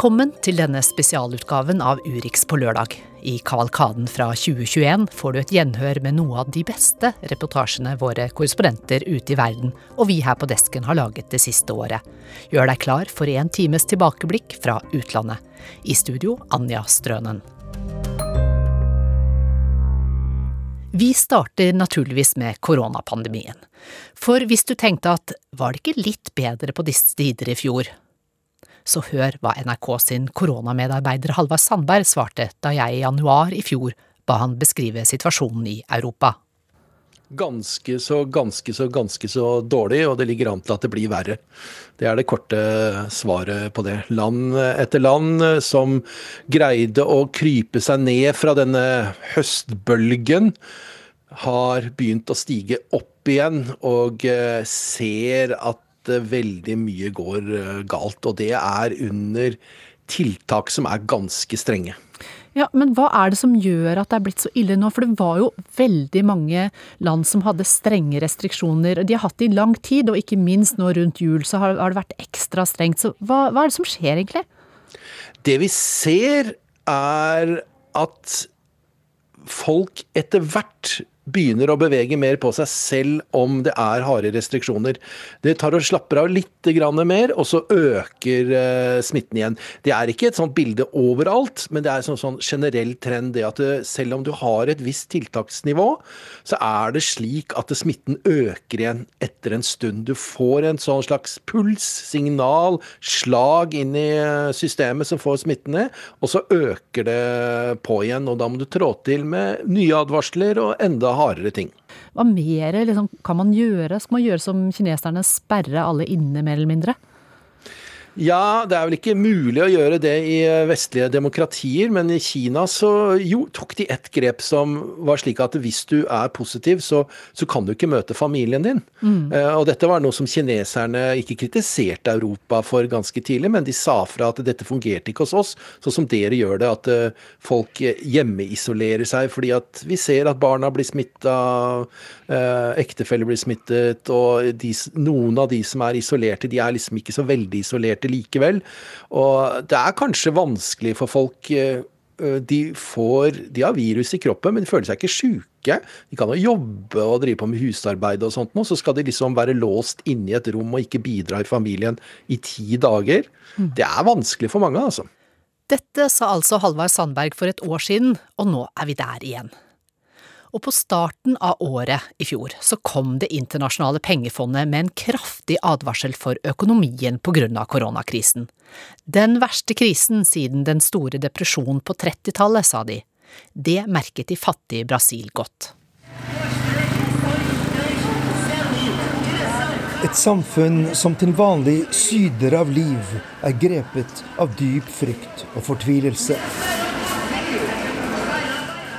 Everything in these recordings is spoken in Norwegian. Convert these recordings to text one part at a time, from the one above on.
Velkommen til denne spesialutgaven av Urix på lørdag. I kavalkaden fra 2021 får du et gjenhør med noe av de beste reportasjene våre korrespondenter ute i verden og vi her på desken har laget det siste året. Gjør deg klar for en times tilbakeblikk fra utlandet. I studio Anja Strønen. Vi starter naturligvis med koronapandemien. For hvis du tenkte at var det ikke litt bedre på disse tider i fjor, så hør hva NRK sin koronamedarbeider Halvard Sandberg svarte da jeg i januar i fjor ba han beskrive situasjonen i Europa. Ganske så, ganske så, ganske så dårlig, og det ligger an til at det blir verre. Det er det korte svaret på det. Land etter land som greide å krype seg ned fra denne høstbølgen, har begynt å stige opp igjen og eh, ser at veldig mye går eh, galt. Og det er under tiltak som er ganske strenge. Ja, Men hva er det som gjør at det er blitt så ille nå? For det var jo veldig mange land som hadde strenge restriksjoner. De har hatt det i lang tid, og ikke minst nå rundt jul så har det vært ekstra strengt. Så hva, hva er det som skjer egentlig? Det vi ser er at folk etter hvert begynner å bevege mer på seg selv om det er harde restriksjoner. Det tar og slapper av litt mer, og så øker uh, smitten igjen. Det er ikke et sånt bilde overalt, men det er en sånn, sånn generell trend det at eh, selv om du har et visst tiltaksnivå, så er det slik at smitten øker igjen etter en stund. Du får en sånn slags puls, signal, slag inn i eh, systemet som får smitten ned, og så øker det på igjen. og Da må du trå til med nye advarsler og enda hardere ting. Hva mer liksom, kan man gjøre? Skal man gjøre som kineserne, sperre alle inne mer eller mindre? Ja, det er vel ikke mulig å gjøre det i eh, vestlige demokratier, men i Kina så jo, tok de et grep som var slik at hvis du er positiv, så, så kan du ikke møte familien din. Mm. Uh, og dette var noe som kineserne ikke kritiserte Europa for ganske tidlig, men de sa fra at dette fungerte ikke hos oss, sånn som dere gjør det, at uh, folk hjemmeisolerer seg fordi at vi ser at barna blir smitta, ektefeller blir smittet, og de, noen av de som er isolerte, de er liksom ikke så veldig isolerte likevel. Og det er kanskje vanskelig for folk eh, de, får, de har virus i kroppen, men de føler seg ikke sjuke. De kan jo jobbe og drive på med husarbeid og sånt, så skal de liksom være låst inne i et rom og ikke bidra i familien i ti dager. Mm. Det er vanskelig for mange, altså. Dette sa altså Halvard Sandberg for et år siden, og nå er vi der igjen. Og på starten av året i fjor så kom Det internasjonale pengefondet med en kraftig advarsel for økonomien på grunn av koronakrisen. Den verste krisen siden den store depresjonen på 30-tallet, sa de. Det merket de fattige Brasil godt. Et samfunn som til vanlig syder av liv, er grepet av dyp frykt og fortvilelse.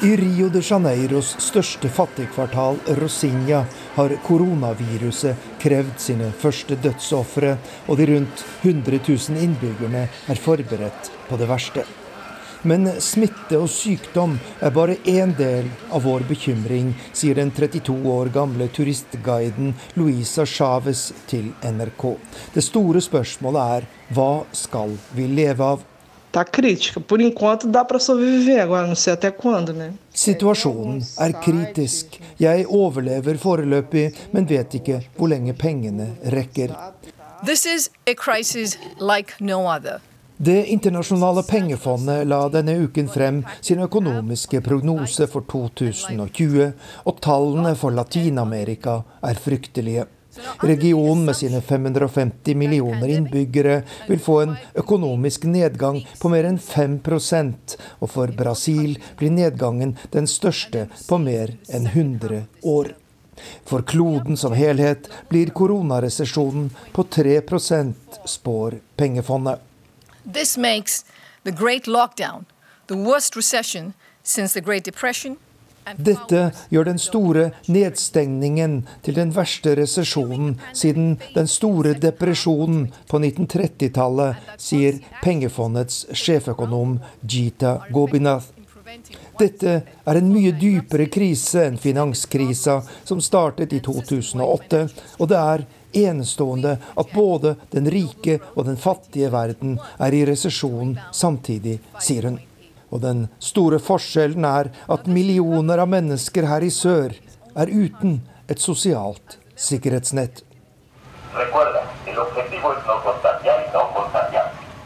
I Rio de Janeiros største fattigkvartal, Rosinha, har koronaviruset krevd sine første dødsofre, og de rundt 100 000 innbyggerne er forberedt på det verste. Men smitte og sykdom er bare én del av vår bekymring, sier den 32 år gamle turistguiden Luisa Chávez til NRK. Det store spørsmålet er hva skal vi leve av? Tá crítica. Por enquanto dá para sobreviver, agora não sei até quando, né? Situasjonen er kritisk. Jeg overlever foreløpig, men vet ikke hvor lenge pengene rekker. This is a crisis like no other. Det internasjonale pengefondet la denne uken frem sin økonomiske prognose for 2020, og tallene for Latin-Amerika er fryktelige. Regionen med sine 550 millioner innbyggere vil få en økonomisk nedgang på mer enn 5% og for Brasil blir nedgangen den største på mer enn 100 år. For kloden som helhet blir koronaresesjonen på 3 spår pengefondet. This makes the great lockdown the worst recession since the Great Depression Dette gjør den store nedstengningen til den verste resesjonen siden den store depresjonen på 1930-tallet, sier pengefondets sjeføkonom Jita Gobinath. Dette er en mye dypere krise enn finanskrisa som startet i 2008, og det er enestående at både den rike og den fattige verden er i resesjon samtidig, sier hun. Og den store forskjellen er at millioner av mennesker her i sør er uten et sosialt sikkerhetsnett.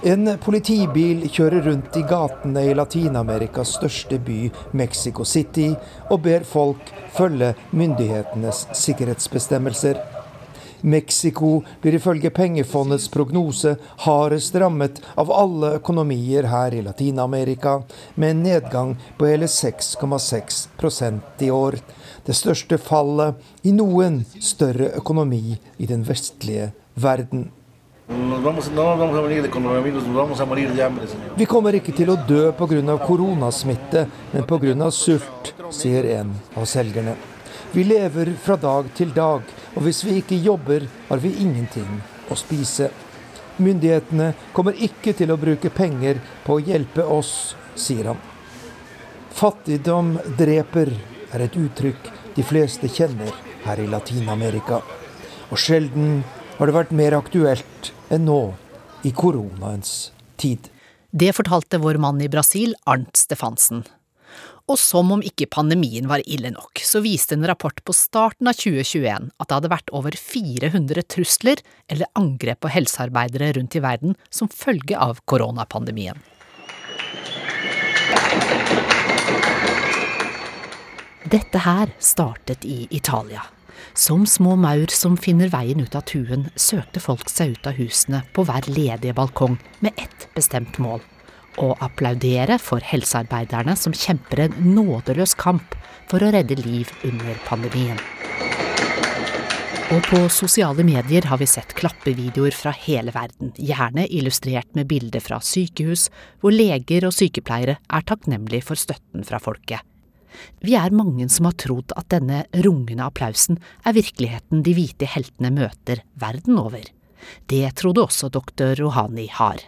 En politibil kjører rundt i gatene i Latin-Amerikas største by, Mexico City, og ber folk følge myndighetenes sikkerhetsbestemmelser. Mexico blir ifølge pengefondets prognose hardest rammet av alle økonomier her i Latin-Amerika, med en nedgang på hele 6,6% i år. Det største fallet i noen større økonomi i den vestlige verden. Vi kommer ikke til å dø pga. koronasmitte, men pga. sult, sier en av selgerne. Vi lever fra dag til dag, og hvis vi ikke jobber, har vi ingenting å spise. Myndighetene kommer ikke til å bruke penger på å hjelpe oss, sier han. Fattigdom dreper, er et uttrykk de fleste kjenner her i Latin-Amerika. Og sjelden har det vært mer aktuelt enn nå, i koronaens tid. Det fortalte vår mann i Brasil, Arnt Stefansen. Og som om ikke pandemien var ille nok, så viste en rapport på starten av 2021 at det hadde vært over 400 trusler eller angrep på helsearbeidere rundt i verden som følge av koronapandemien. Dette her startet i Italia. Som små maur som finner veien ut av tuen, søkte folk seg ut av husene på hver ledige balkong med ett bestemt mål å applaudere for helsearbeiderne som kjemper en nådeløs kamp for å redde liv under pandemien. Og på sosiale medier har vi sett klappevideoer fra hele verden, gjerne illustrert med bilder fra sykehus, hvor leger og sykepleiere er takknemlige for støtten fra folket. Vi er mange som har trodd at denne rungende applausen er virkeligheten de hvite heltene møter verden over. Det trodde også doktor Rohani har.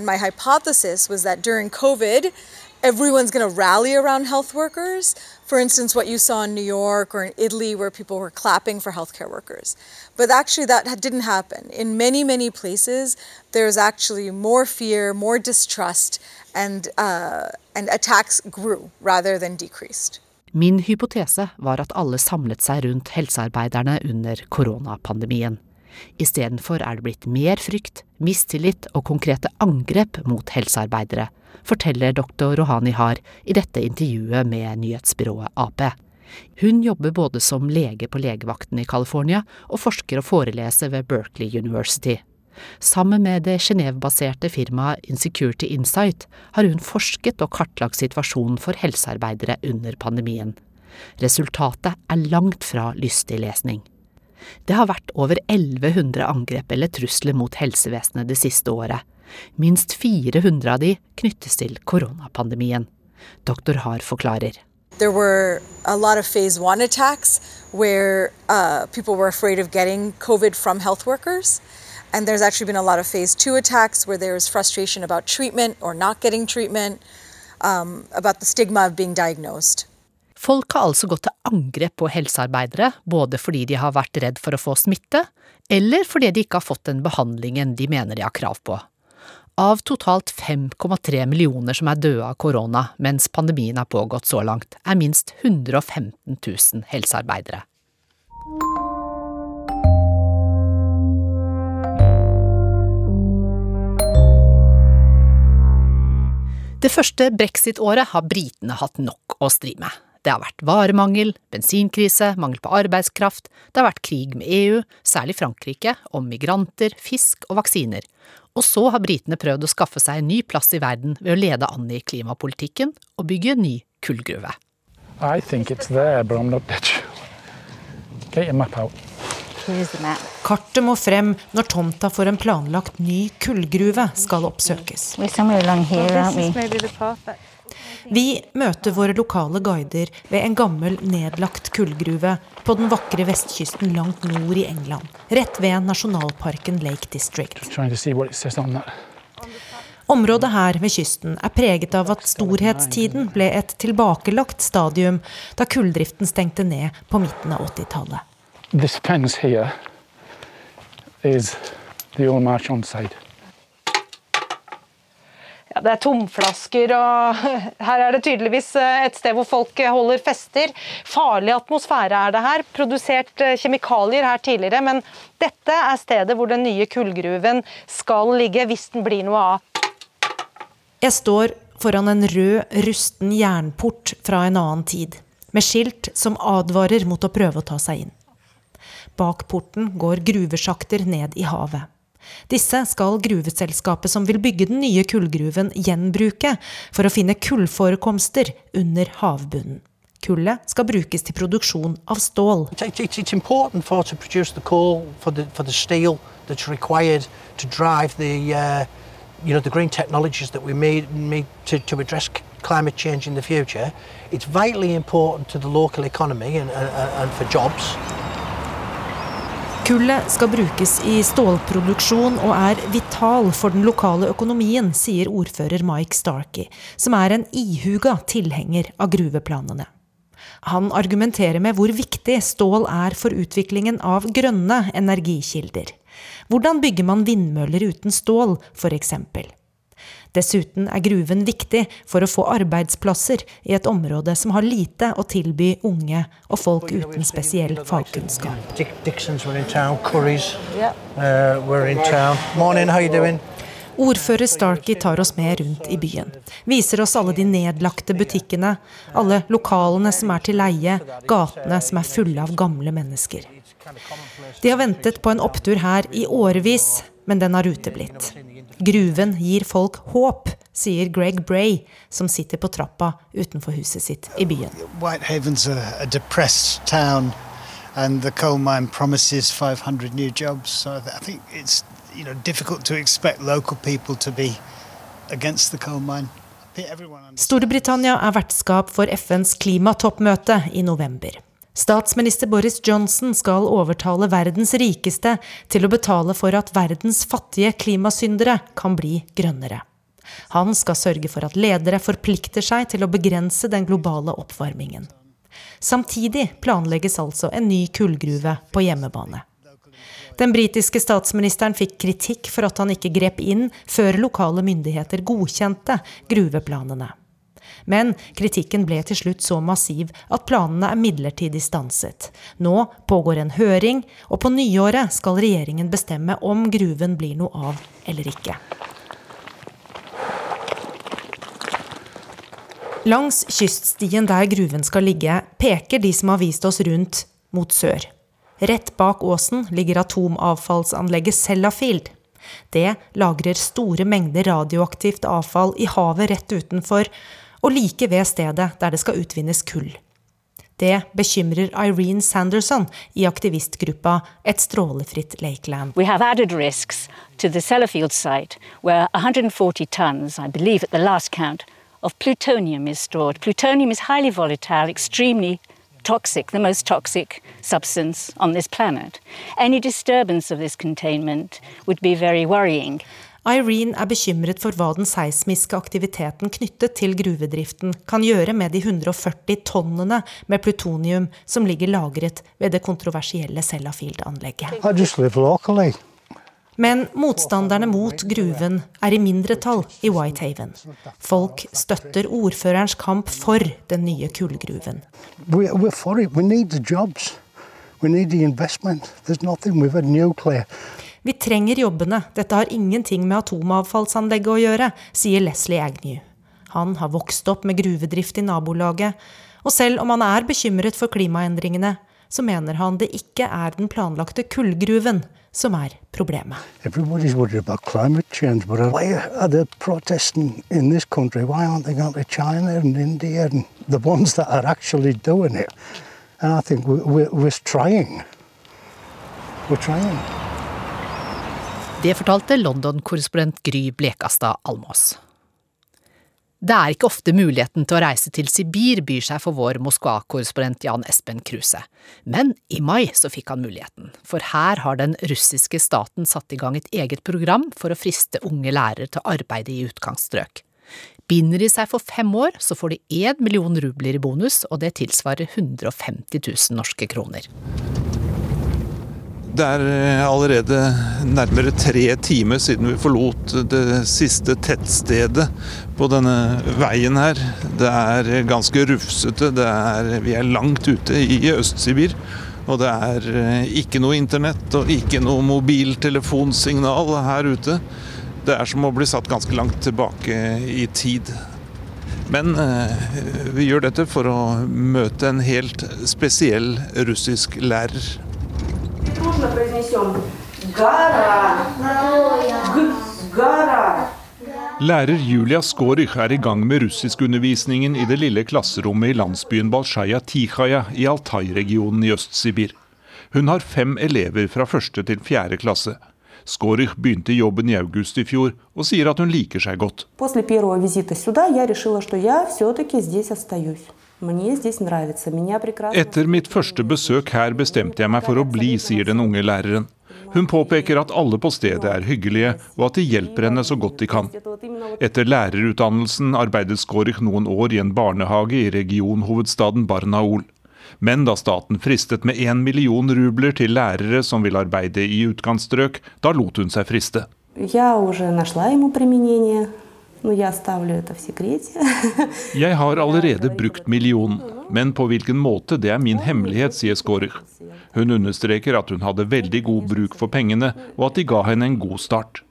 My hypothesis was that during COVID, everyone's going to rally around health workers. For instance, what you saw in New York or in Italy, where people were clapping for healthcare workers. But actually, that didn't happen. In many, many places, there's actually more fear, more distrust, and, uh, and attacks grew rather than decreased. Min hypotese var at alle samlet seg rundt helsearbeiderne under koronapandemien. Istedenfor er det blitt mer frykt, mistillit og konkrete angrep mot helsearbeidere, forteller doktor Rohani Har i dette intervjuet med nyhetsbyrået Ap. Hun jobber både som lege på legevakten i California og forsker og foreleser ved Berkeley University. Sammen med det Genéve-baserte firmaet Insecurity Insight har hun forsket og kartlagt situasjonen for helsearbeidere under pandemien. Resultatet er langt fra lystig lesning. Det har vært over 1100 angrep eller trusler mot helsevesenet det siste året. Minst 400 av de knyttes til koronapandemien. Doktor Har forklarer. There were a lot of phase one attacks where uh, people were afraid of getting COVID from health workers. And there's actually been a lot of phase two attacks where there was frustration about treatment or not getting treatment, um, about the stigma of being diagnosed. Folk har altså gått til angrep på helsearbeidere, både fordi de har vært redd for å få smitte, eller fordi de ikke har fått den behandlingen de mener de har krav på. Av totalt 5,3 millioner som er døde av korona mens pandemien har pågått så langt, er minst 115 000 helsearbeidere. Det første brexit-året har britene hatt nok å stri med. Det har vært varemangel, bensinkrise, mangel på arbeidskraft, det har vært krig med EU, særlig Frankrike, om migranter, fisk og vaksiner. Og så har britene prøvd å skaffe seg en ny plass i verden ved å lede an i klimapolitikken og bygge en ny kullgruve. I think it's there, but I'm not sure. Get your map out. Kartet må frem når tomta for en planlagt ny kullgruve skal oppsøkes. Vi møter våre lokale guider ved en gammel, nedlagt kullgruve på den vakre vestkysten langt nord i England, rett ved nasjonalparken Lake District. Området her ved kysten er preget av at storhetstiden ble et tilbakelagt stadium da kulldriften stengte ned på midten av 80-tallet. Ja, det er tomflasker, og her er det tydeligvis eh, et sted hvor folk holder fester. Farlig atmosfære er det her. Produsert eh, kjemikalier her tidligere, men dette er stedet hvor den nye kullgruven skal ligge, hvis den blir noe av. Jeg står foran en rød, rusten jernport fra en annen tid, med skilt som advarer mot å prøve å ta seg inn. Bak porten går gruvesjakter ned i havet. Disse skal gruveselskapet som vil bygge den nye kullgruven, gjenbruke for å finne kullforekomster under havbunnen. Kullet skal brukes til produksjon av stål. It's important for to produce the for the for the steel that's required drive the uh, you know the green technologies that we need, made to, to address climate change in the future. It's vitally important to the local economy and, and, and for jobs. Kullet skal brukes i stålproduksjon og er vital for den lokale økonomien, sier ordfører Mike Starkey, som er en ihuga tilhenger av gruveplanene. Han argumenterer med hvor viktig stål er for utviklingen av grønne energikilder. Hvordan bygger man vindmøller uten stål, f.eks.? Dessuten er gruven viktig for å få arbeidsplasser i et område som har lite å tilby unge og folk uten spesiell fagkunnskap. Ordfører Starkey tar oss med rundt i byen. Viser oss alle de nedlagte butikkene, alle lokalene som er til leie, gatene som er fulle av gamle mennesker. De har ventet på en opptur her i årevis, men den har uteblitt. Gruven gir folk håp, sier Greg Bray, som sitter på trappa utenfor huset sitt i byen. Whitehaven's a, a depressed town, and the coal mine promises 500 new jobs. So I think it's you know difficult to expect local people to be against the coal mine. Storbritannia er vertskap for FNs klimatoppmøte i november. Statsminister Boris Johnson skal overtale verdens rikeste til å betale for at verdens fattige klimasyndere kan bli grønnere. Han skal sørge for at ledere forplikter seg til å begrense den globale oppvarmingen. Samtidig planlegges altså en ny kullgruve på hjemmebane. Den britiske statsministeren fikk kritikk for at han ikke grep inn før lokale myndigheter godkjente gruveplanene. Men kritikken ble til slutt så massiv at planene er midlertidig stanset. Nå pågår en høring, og på nyåret skal regjeringen bestemme om gruven blir noe av eller ikke. Langs kyststien der gruven skal ligge, peker de som har vist oss rundt, mot sør. Rett bak åsen ligger atomavfallsanlegget Sellafield. Det lagrer store mengder radioaktivt avfall i havet rett utenfor, og like ved stedet der det skal utvinnes kull. Det bekymrer Irene Sanderson i aktivistgruppa Et strålefritt Lakeland. We have added risks the Sellafield site, where 140 tons, I believe at the last count, of plutonium is stored. Plutonium is highly volatile, extremely toxic, the most toxic substance on this planet. Any disturbance of this containment would be very worrying. Irene er bekymret for hva den seismiske aktiviteten knyttet til gruvedriften kan gjøre med de 140 tonnene med plutonium som ligger lagret ved det kontroversielle Sellafield-anlegget. Men motstanderne mot gruven er i mindretall i Whitehaven. Folk støtter ordførerens kamp for den nye kullgruven. Vi trenger jobbene, dette har ingenting med atomavfallsanlegget å gjøre, sier Leslie Agnew. Han har vokst opp med gruvedrift i nabolaget, og selv om han er bekymret for klimaendringene, så mener han det ikke er den planlagte kullgruven som er problemet. Change, China and India and the ones that are actually doing it? And I think we're, we're trying. We're trying. Det fortalte London-korrespondent Gry Blekastad Almås. Det er ikke ofte muligheten til å reise til Sibir byr seg for vår Moskva-korrespondent Jan Espen Kruse. Men i mai så fikk han muligheten, for her har den russiske staten satt i gang et eget program for å friste unge lærere til å arbeide i utkantstrøk. Binder de seg for fem år, så får de én million rubler i bonus, og det tilsvarer 150 000 norske kroner. Det er eh, allerede nærmere tre timer siden vi forlot det siste tettstedet på denne veien her. Det er ganske rufsete. Er, vi er langt ute i Øst-Sibir. Og det er eh, ikke noe internett og ikke noe mobiltelefonsignal her ute. Det er som å bli satt ganske langt tilbake i tid. Men eh, vi gjør dette for å møte en helt spesiell russisk lærer дружно произнесем «гора», «гора». Lærer Julia Skårych er i gang med russiskundervisningen i det lille klasserommet i landsbyen Balshaja Tikhaja i Altai-regionen i Øst-Sibir. Hun har fem elever fra første til fjerde klasse. Skårych begynte jobben i august i fjor, og sier at hun liker seg godt. Сюда, решила, etter mitt første besøk her bestemte jeg meg for å bli, sier den unge læreren. Hun påpeker at alle på stedet er hyggelige, og at de hjelper henne så godt de kan. Etter lærerutdannelsen arbeidet Skårich noen år i en barnehage i regionhovedstaden Barnaul. Men da staten fristet med én million rubler til lærere som vil arbeide i utkantstrøk, da lot hun seg friste. Jeg jeg har allerede brukt millionen, men på hvilken måte, det er min hemmelighet, sier Skårer. Hun understreker at hun hadde veldig god bruk for pengene, og at de ga henne en god start.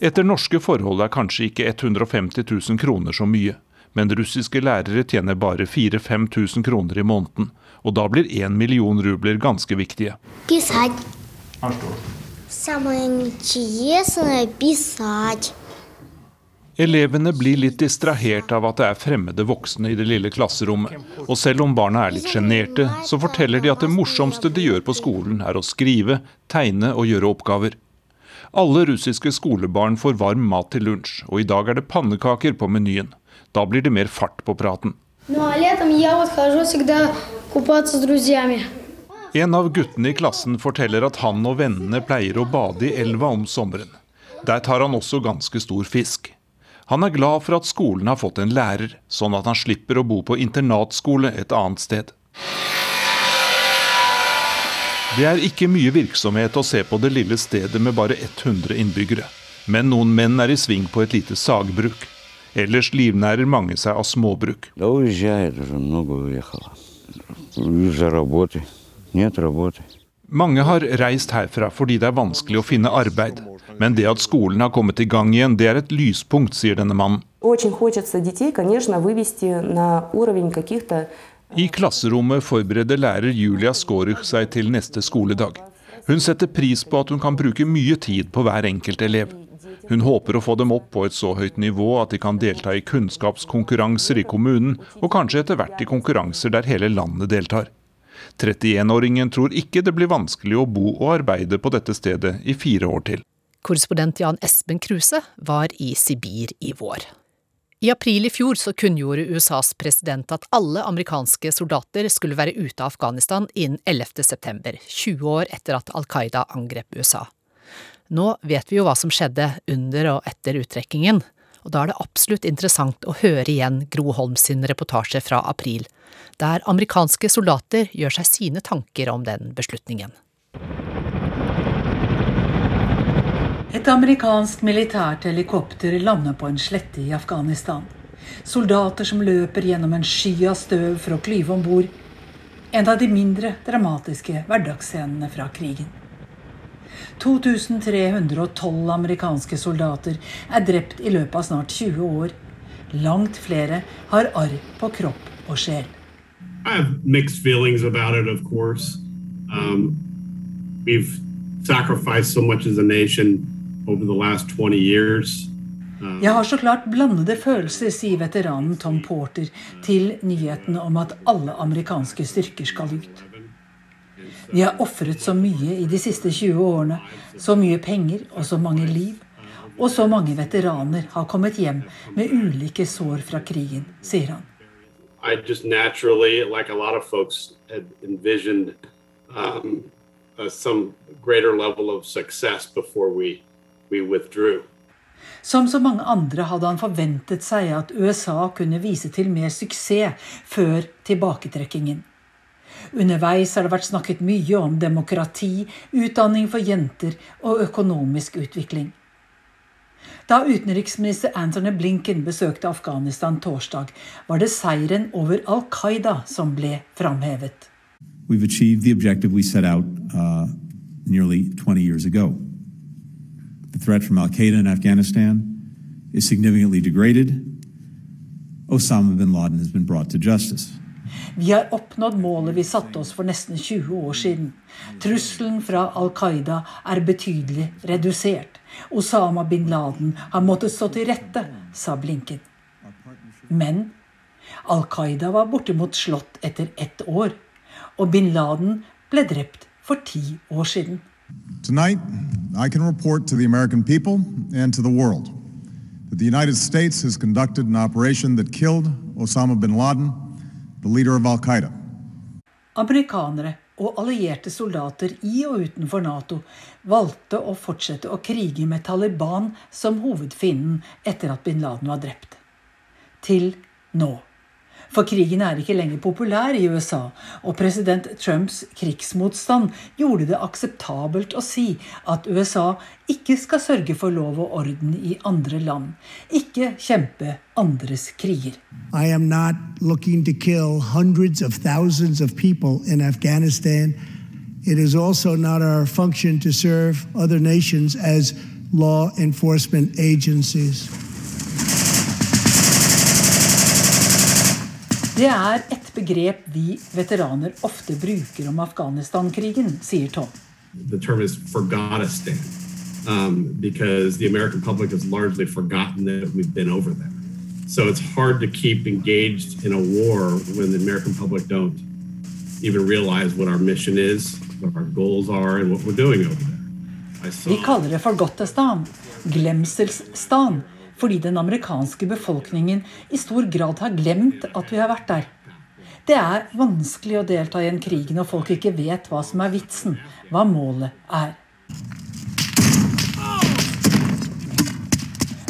Etter norske forhold er kanskje ikke 150 000 kroner så mye, men russiske lærere tjener bare 4000-5000 kroner i måneden, og da blir én million rubler ganske viktige. Her står det. Elevene blir litt distrahert av at det er fremmede voksne i det lille klasserommet. Og selv om barna er litt sjenerte, så forteller de at det morsomste de gjør på skolen, er å skrive, tegne og gjøre oppgaver. Alle russiske skolebarn får varm mat til lunsj, og i dag er det pannekaker på menyen. Da blir det mer fart på praten. En av guttene i klassen forteller at han og vennene pleier å bade i elva om sommeren. Der tar han også ganske stor fisk. Han er glad for at skolen har fått en lærer, sånn at han slipper å bo på internatskole et annet sted. Det er ikke mye virksomhet å se på det lille stedet med bare 100 innbyggere. Men noen menn er i sving på et lite sagbruk. Ellers livnærer mange seg av småbruk. Mange har reist herfra fordi det er vanskelig å finne arbeid. Men det at skolen har kommet i gang igjen, det er et lyspunkt, sier denne mannen. I klasserommet forbereder lærer Julia Skåruch seg til neste skoledag. Hun setter pris på at hun kan bruke mye tid på hver enkelt elev. Hun håper å få dem opp på et så høyt nivå at de kan delta i kunnskapskonkurranser i kommunen, og kanskje etter hvert i konkurranser der hele landet deltar. 31-åringen tror ikke det blir vanskelig å bo og arbeide på dette stedet i fire år til. Korrespondent Jan Espen Kruse var i Sibir i vår. I april i fjor så kunngjorde USAs president at alle amerikanske soldater skulle være ute av Afghanistan innen 11. september, 20 år etter at Al Qaida angrep USA. Nå vet vi jo hva som skjedde under og etter uttrekkingen, og da er det absolutt interessant å høre igjen Gro Holm sin reportasje fra april, der amerikanske soldater gjør seg sine tanker om den beslutningen. Et amerikansk militært helikopter lander på en slette i Afghanistan. Soldater som løper gjennom en sky av støv for å klyve om bord. En av de mindre dramatiske hverdagsscenene fra krigen. 2312 amerikanske soldater er drept i løpet av snart 20 år. Langt flere har arr på kropp og sjel. I have mixed feelings about it, of course. Um, we've sacrificed so much as a nation jeg har så klart blandede følelser, sier veteranen Tom Porter til nyheten om at alle amerikanske styrker skal ut. Vi har ofret så mye i de siste 20 årene. Så mye penger og så mange liv. Og så mange veteraner har kommet hjem med ulike sår fra krigen, sier han. I just naturally, like a lot of folks, had envisioned um, uh, some greater level of success before we. Som så mange andre hadde han forventet seg at USA kunne vise til mer suksess før tilbaketrekkingen. Underveis har det vært snakket mye om demokrati, utdanning for jenter og økonomisk utvikling. Da utenriksminister Anthony Blinken besøkte Afghanistan torsdag, var det seieren over Al Qaida som ble framhevet. We've achieved the objective we set out uh, nearly 20 years ago. Threat from Al Qaeda in Afghanistan is significantly degraded. Osama bin Laden has been brought to justice. Vi har oppnådd målet vi satte oss for nesten 20 år siden. Trusselen fra Al Qaida er betydelig redusert. Osama bin Laden har måttet stå til rette, sa Blinken. Men Al Qaida var bortimot slått etter ett år. Og bin Laden ble drept for ti år siden. Tonight, I can report to the American people and to the world that the United States has conducted an operation that killed Osama bin Laden, the leader of Al Qaeda. Amerikanere og allierte soldater i og utenfor Nato valgte å fortsette å krige med Taliban som hovedfienden etter at bin Laden var drept. Til nå. For krigen er ikke lenger populær i USA, og president Trumps krigsmotstand gjorde det akseptabelt å si at USA ikke skal sørge for lov og orden i andre land, ikke kjempe andres kriger. I am not looking to kill hundreds of thousands of people in Afghanistan. It is also not our function to serve other nations as law enforcement agencies. Det er et begrep vi veteraner ofte bruker om Afghanistan-krigen, sier Tom. The term is Forgotistan, um, because the American public has largely forgotten that we've been over there. So it's hard to keep engaged in a war when the American public don't even realize what our mission is, what our goals are, and what we're doing over there. Saw Vi kaller det Forgottestan, glemselsstan, fordi den amerikanske befolkningen i stor grad har glemt at vi har vært der. Det er vanskelig å delta i en krig når folk ikke vet hva som er vitsen, hva målet er.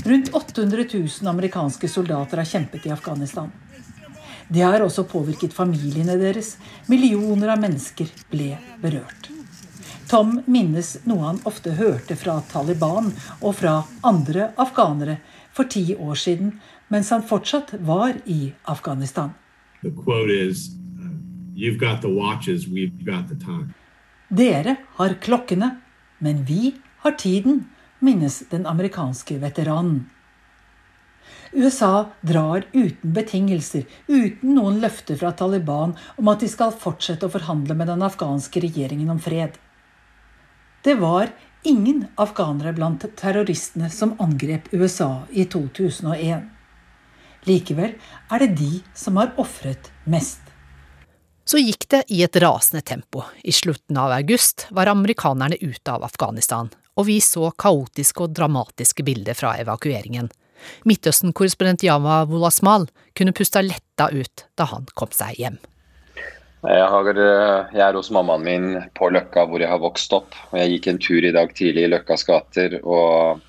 Rundt 800 000 amerikanske soldater har kjempet i Afghanistan. Det har også påvirket familiene deres. Millioner av mennesker ble berørt. Tom minnes noe han ofte hørte fra Taliban og fra andre afghanere for ti år siden, mens han fortsatt var i Afghanistan. Dere har klokkene, men vi har tiden, minnes den amerikanske veteranen. USA drar uten betingelser, uten noen løfter fra Taliban om at de skal fortsette å forhandle med den afghanske regjeringen om fred. Det var ingen afghanere blant terroristene som angrep USA i 2001. Likevel er det de som har ofret mest. Så gikk det i et rasende tempo. I slutten av august var amerikanerne ute av Afghanistan, og vi så kaotiske og dramatiske bilder fra evakueringen. Midtøsten-korrespondent Yama Wolasmal kunne pusta letta ut da han kom seg hjem. Jeg, har, jeg, er hos mammaen min på Løkka, hvor jeg har vokst opp. og Jeg gikk en tur i dag tidlig i Løkkas gater og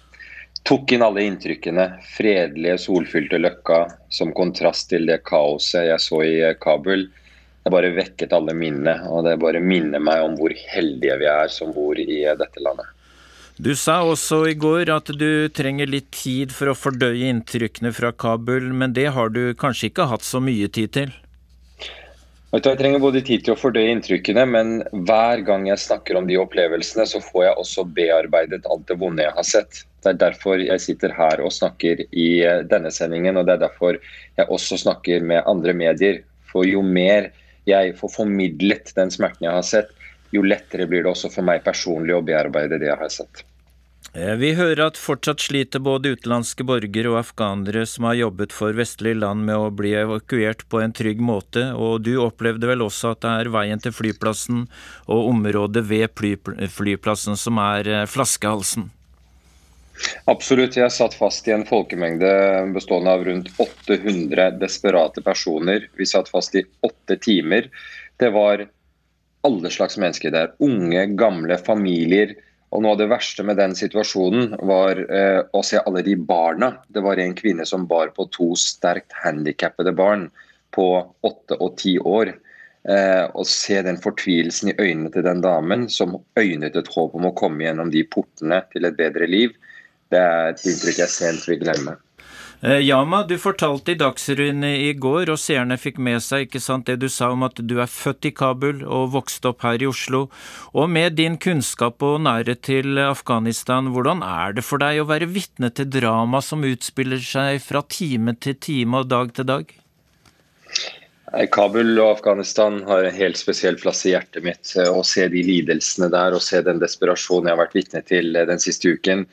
tok inn alle inntrykkene. Fredelige, solfylte Løkka som kontrast til det kaoset jeg så i Kabul. Det bare vekket alle minnene, og det bare minner meg om hvor heldige vi er som bor i dette landet. Du sa også i går at du trenger litt tid for å fordøye inntrykkene fra Kabul, men det har du kanskje ikke hatt så mye tid til? Jeg trenger både tid til å fordøye inntrykkene, men hver gang jeg snakker om de opplevelsene, så får jeg også bearbeidet alt det vonde jeg har sett. Det er derfor jeg sitter her og snakker i denne sendingen, og det er derfor jeg også snakker med andre medier. For jo mer jeg får formidlet den smerten jeg har sett, jo lettere blir det også for meg personlig å bearbeide det jeg har sett. Vi hører at fortsatt sliter både utenlandske borgere og afghanere som har jobbet for vestlige land med å bli evakuert på en trygg måte, og du opplevde vel også at det er veien til flyplassen og området ved flyplassen som er flaskehalsen? Absolutt. Jeg satt fast i en folkemengde bestående av rundt 800 desperate personer. Vi satt fast i åtte timer. Det var alle slags mennesker der. Unge, gamle, familier. Og Noe av det verste med den situasjonen var eh, å se alle de barna. Det var en kvinne som bar på to sterkt handikappede barn på åtte og ti år. Eh, og se den fortvilelsen i øynene til den damen som øynet et håp om å komme gjennom de portene til et bedre liv det er et inntrykk jeg sent vil glemme. Eh, Yama, du fortalte i Dagsrevyen i går, og seerne fikk med seg ikke sant, det du sa om at du er født i Kabul og vokste opp her i Oslo. Og med din kunnskap og nærhet til Afghanistan, hvordan er det for deg å være vitne til drama som utspiller seg fra time til time og dag til dag? Kabul og Afghanistan har en helt spesiell plass i hjertet mitt. Å se de lidelsene der og se den desperasjonen jeg har vært vitne til den siste uken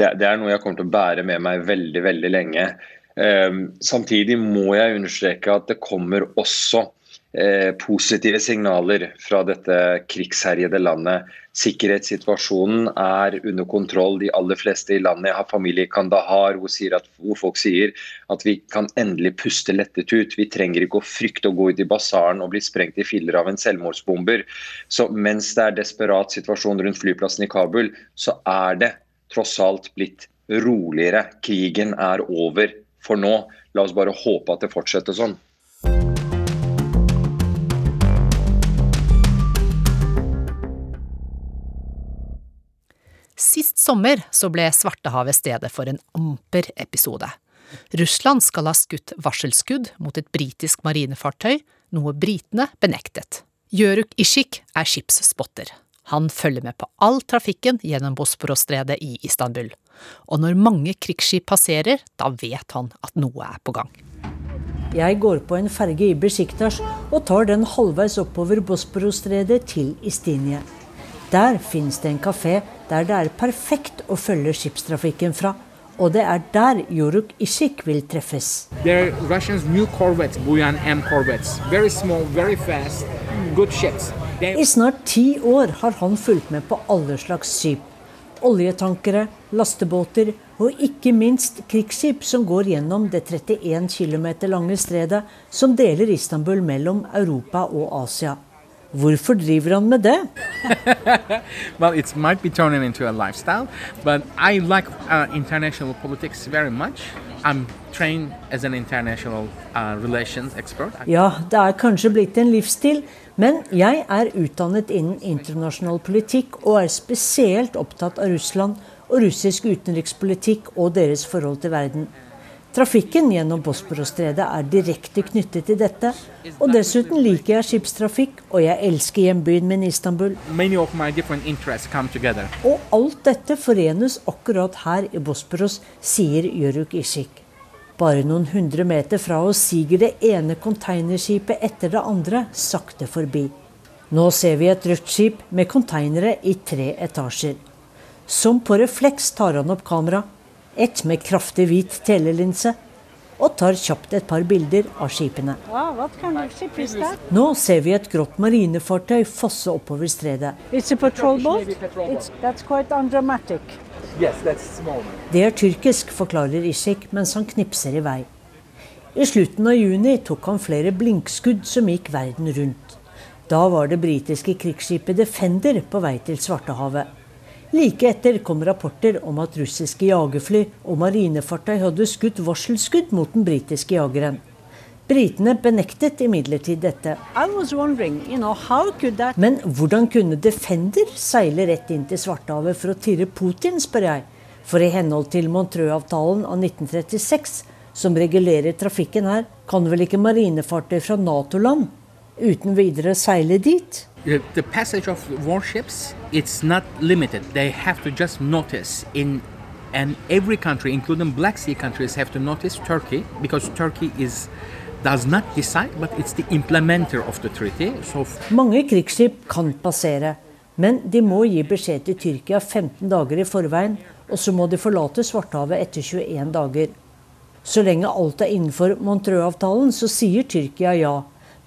det, det, er noe jeg kommer til å bære med meg veldig, veldig lenge. Um, samtidig må jeg understreke at det kommer også eh, positive signaler fra dette krigsherjede landet. Sikkerhetssituasjonen er under kontroll. De aller fleste i landet har familie i Kandahar hvor, at, hvor, folk sier at vi kan endelig puste lettet ut. Vi trenger ikke å frykte å gå ut i basaren og bli sprengt i filler av en selvmordsbomber. Så mens det er desperat situasjon rundt flyplassen i Kabul, så er det tross alt blitt roligere. Krigen er over for nå. La oss bare håpe at det fortsetter sånn. Sist sommer så ble Svartehavet stedet for en amper episode. Russland skal ha skutt varselskudd mot et britisk marinefartøy, noe britene benektet. Jøruk Ishik er skipsspotter. Han følger med på all trafikken gjennom Bosporosstredet i Istanbul. Og når mange krigsskip passerer, da vet han at noe er på gang. Jeg går på en ferge i Besjiktas og tar den halvveis oppover Bosporosstredet til Istinie. Der finnes det en kafé der det er perfekt å følge skipstrafikken fra. Og det er der Joruk Ishik vil treffes. Russians new corvettes, Buyan M corvettes. Very small, very fast, good ships. I snart ti år har han fulgt med på alle slags skip. Oljetankere, lastebåter og ikke minst krigsskip som går gjennom det 31 km lange stredet som deler Istanbul mellom Europa og Asia. Hvorfor driver han med det? well, it might be turning into a lifestyle, but I like uh, international politics very much. I'm trained as an international uh, relations expert. Ja, det er kanskje blitt en livsstil, men jeg er utdannet innen internasjonal politikk og er spesielt opptatt av Russland og russisk utenrikspolitikk og deres forhold til verden. Trafikken gjennom Bosporosstredet er direkte knyttet til dette. Og dessuten liker jeg skipstrafikk, og jeg elsker hjembyen min Istanbul. Og alt dette forenes akkurat her i Bosporos, sier Jøruk Ishik. Bare noen hundre meter fra oss siger det ene containerskipet etter det andre sakte forbi. Nå ser vi et rødt skip med konteinere i tre etasjer. Som på refleks tar han opp kamera, ett med kraftig hvit telelinse, og tar kjapt et par bilder av skipene. Nå ser vi et grått marinefartøy fosse oppover stredet. It's a patrol boat. It's, that's quite undramatic. Det er tyrkisk, forklarer Ishik mens han knipser i vei. I slutten av juni tok han flere blinkskudd som gikk verden rundt. Da var det britiske krigsskipet Defender på vei til Svartehavet. Like etter kom rapporter om at russiske jagerfly og marinefartøy hadde skutt varselskudd mot den britiske jageren. Britene benektet imidlertid dette. You know, Men hvordan kunne Defender seile rett inn til Svartehavet for å tirre Putin, spør jeg. For i henhold til Montreux-avtalen av 1936, som regulerer trafikken her, kan vel ikke marinefartøy fra Nato-land uten videre seile dit? The passage of warships it's not limited. They have to just notice in and every country, including Black Sea countries, have to notice Turkey because Turkey is Mange krigsskip kan passere, men de må gi beskjed til Tyrkia 15 dager i forveien, og så må de forlate Svartehavet etter 21 dager. Så lenge alt er innenfor Montreux-avtalen, så sier Tyrkia ja.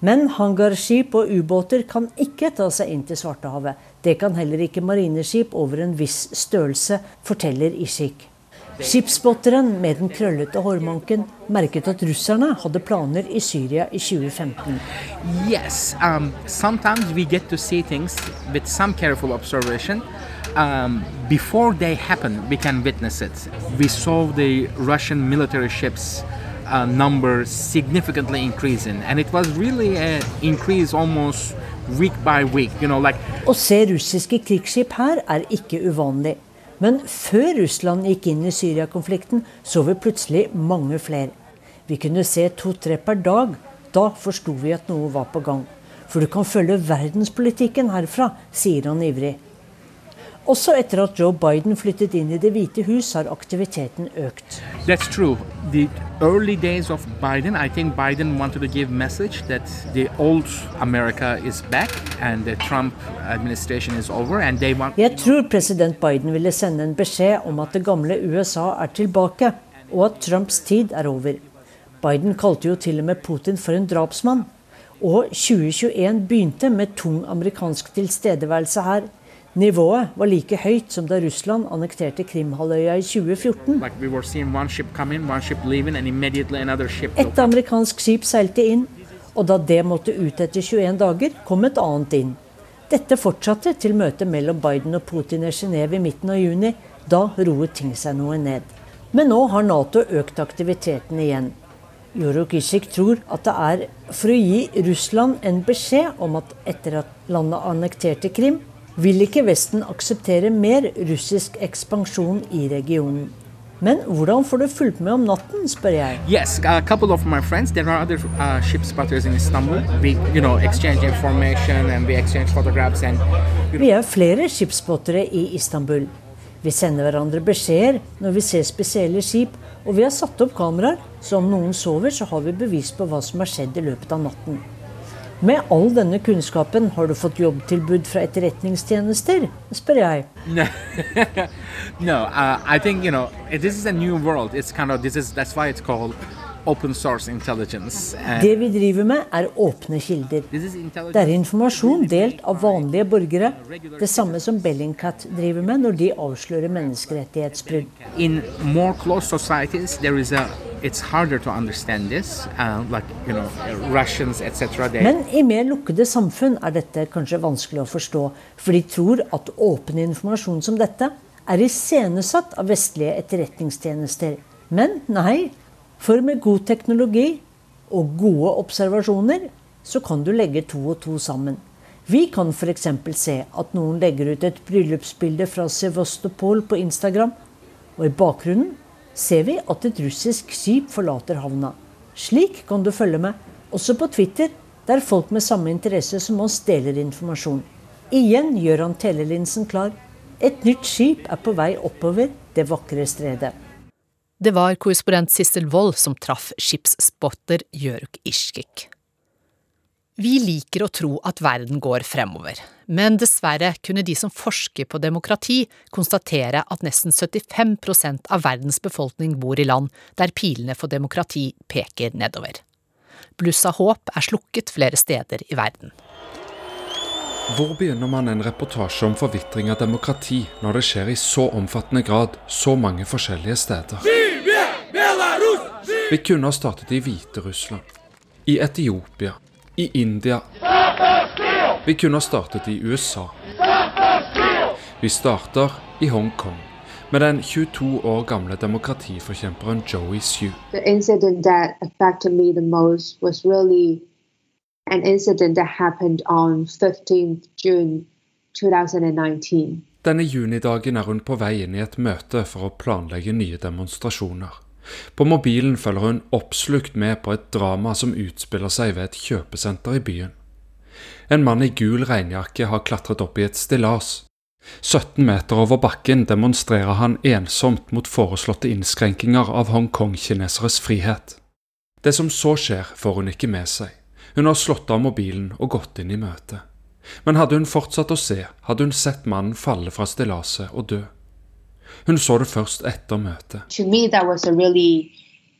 Men hangarskip og ubåter kan ikke ta seg inn til Svartehavet. Det kan heller ikke marineskip over en viss størrelse, forteller Ishik. Skipsspoteren med den krøllete hårmanken merket at russerne hadde planer i Syria i 2015. Yes, um, sometimes we get to see things with some careful observation. Um, before they happen, we can witness it. We saw the Russian military ships uh, number significantly increasing, and it was really an increase almost week by week. You know, like. Å se russiske krigsskip her er ikke uvanlig. Men før Russland gikk inn i Syria-konflikten, så vi plutselig mange flere. Vi kunne se to-tre per dag. Da forsto vi at noe var på gang. For du kan følge verdenspolitikken herfra, sier han ivrig. Også etter at Joe Biden flyttet inn i Det hvite hus, har aktiviteten økt. That's true. The early days of Biden, I think Biden wanted to give message that the old America is back and the Trump administration is over and they want Jeg tror president Biden ville sende en beskjed om at det gamle USA er tilbake, og at Trumps tid er over. Biden kalte jo til og med Putin for en drapsmann. Og 2021 begynte med tung amerikansk tilstedeværelse her. Nivået var like høyt som da Russland annekterte Krimhalvøya i 2014. Et amerikansk skip seilte inn, og da det måtte ut etter 21 dager, kom et annet inn. Dette fortsatte til møtet mellom Biden og Putin i Genéve i midten av juni. Da roet ting seg noe ned. Men nå har Nato økt aktiviteten igjen. Jorok Ishik tror at det er for å gi Russland en beskjed om at etter at landet annekterte Krim, vil ikke Vesten akseptere mer russisk ekspansjon i regionen. Men hvordan får du fulgt med om natten, spør jeg. Yes, a couple of my friends, there are other uh, ship spotters in Istanbul. We, you know, exchange information and we exchange photographs and... Vi er flere skipsspottere i Istanbul. Vi sender hverandre beskjeder når vi ser spesielle skip, og vi har satt opp kameraer, så om noen sover, så har vi bevis på hva som har skjedd i løpet av natten. Med all denne kunnskapen, har du fått jobbtilbud fra etterretningstjenester? spør jeg. no, uh, I think you know this is a new world. It's kind of open source intelligence. Det vi driver med, er åpne kilder. Det er informasjon delt av vanlige borgere. Det samme som Bellingcat driver med når de avslører menneskerettighetsbrudd. In more closed societies, there is a it's harder to understand this, uh, like you know, Russians etc. Men i mer lukkede samfunn er dette kanskje vanskelig å forstå, for de tror at åpen informasjon som dette er iscenesatt av vestlige etterretningstjenester. Men nei, for med god teknologi og gode observasjoner så kan du legge to og to sammen. Vi kan f.eks. se at noen legger ut et bryllupsbilde fra Sevastopol på Instagram, og i bakgrunnen ser vi at et russisk skip forlater havna. Slik kan du følge med, også på Twitter, der folk med samme interesse som oss deler informasjon. Igjen gjør han telelinsen klar. Et nytt skip er på vei oppover det vakre stredet. Det var korrespondent Sissel Wold som traff skipsspotter Jørg Ishkik. Vi liker å tro at verden går fremover, men dessverre kunne de som forsker på demokrati konstatere at nesten 75% av verdens befolkning bor i land der pilene for demokrati peker nedover. Bluss av håp er slukket flere steder i verden. Hvor begynner man en reportasje om forvitring av demokrati når det skjer i så omfattende grad så mange forskjellige steder? Vi kunne ha startet i Hviterussland, i Etiopia, i India. Vi kunne ha startet i USA. Vi starter i Hongkong med den 22 år gamle demokratiforkjemperen Joey Sue. The incident that affected me the most was really an incident that happened on 15th June 2019. Denne junidagen er hun på vei inn i et møte for å planlegge nye demonstrasjoner. På mobilen følger hun oppslukt med på et drama som utspiller seg ved et kjøpesenter i byen. En mann i gul regnjakke har klatret opp i et stillas. 17 meter over bakken demonstrerer han ensomt mot foreslåtte innskrenkinger av Hongkong-kineseres frihet. Det som så skjer, får hun ikke med seg. Hun har slått av mobilen og gått inn i møtet. Men hadde hun fortsatt å se, hadde hun sett mannen falle fra stillaset og dø. Hun så det først etter møtet. To me, that was a really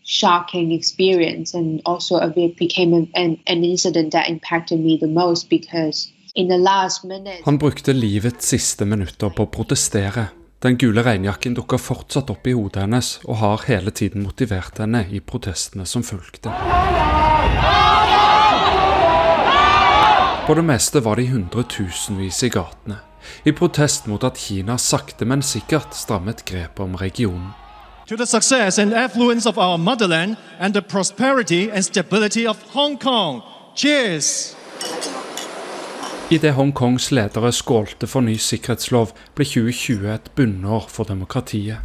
shocking experience and also it became an, an incident that impacted me the most because in the last minute Han brukte livets siste minutter på å protestere. Den gule regnjakken dukker fortsatt opp i hodet hennes og har hele tiden motivert henne i protestene som fulgte. På det meste var de hundretusenvis i gatene, i protest mot at Kina sakte, men sikkert strammet grepet om regionen. To the success and affluence of our motherland and the prosperity and stability of Hong Kong. Cheers! Idet Hongkongs ledere skålte for ny sikkerhetslov, ble 2020 et bunnår for demokratiet.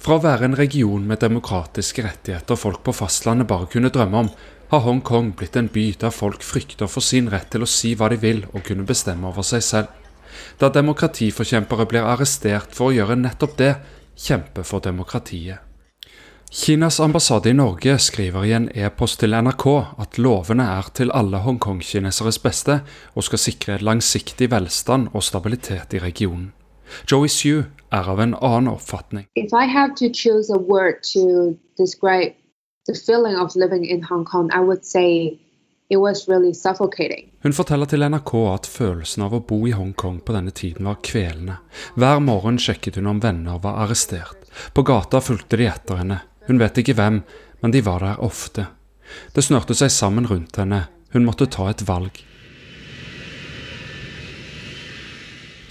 Fra å være en region med demokratiske rettigheter folk på fastlandet bare kunne drømme om, har Hongkong blitt en by der folk frykter for sin rett til å si hva de vil og kunne bestemme over seg selv. Der demokratiforkjempere blir arrestert for å gjøre nettopp det, kjempe for demokratiet. Kinas ambassade i Norge skriver i en e-post til NRK at lovene er til alle Hongkong-kineseres beste og skal sikre langsiktig velstand og stabilitet i regionen. Joey Sue er av en annen oppfatning. Feeling of living in Hong Kong, I would say really. Hun forteller til NRK at følelsen av å bo i Hongkong på denne tiden var kvelende. Hver morgen sjekket hun om venner var arrestert. På gata fulgte de etter henne. Hun vet ikke hvem, men de var der ofte. Det snørte seg sammen rundt henne. Hun måtte ta et valg.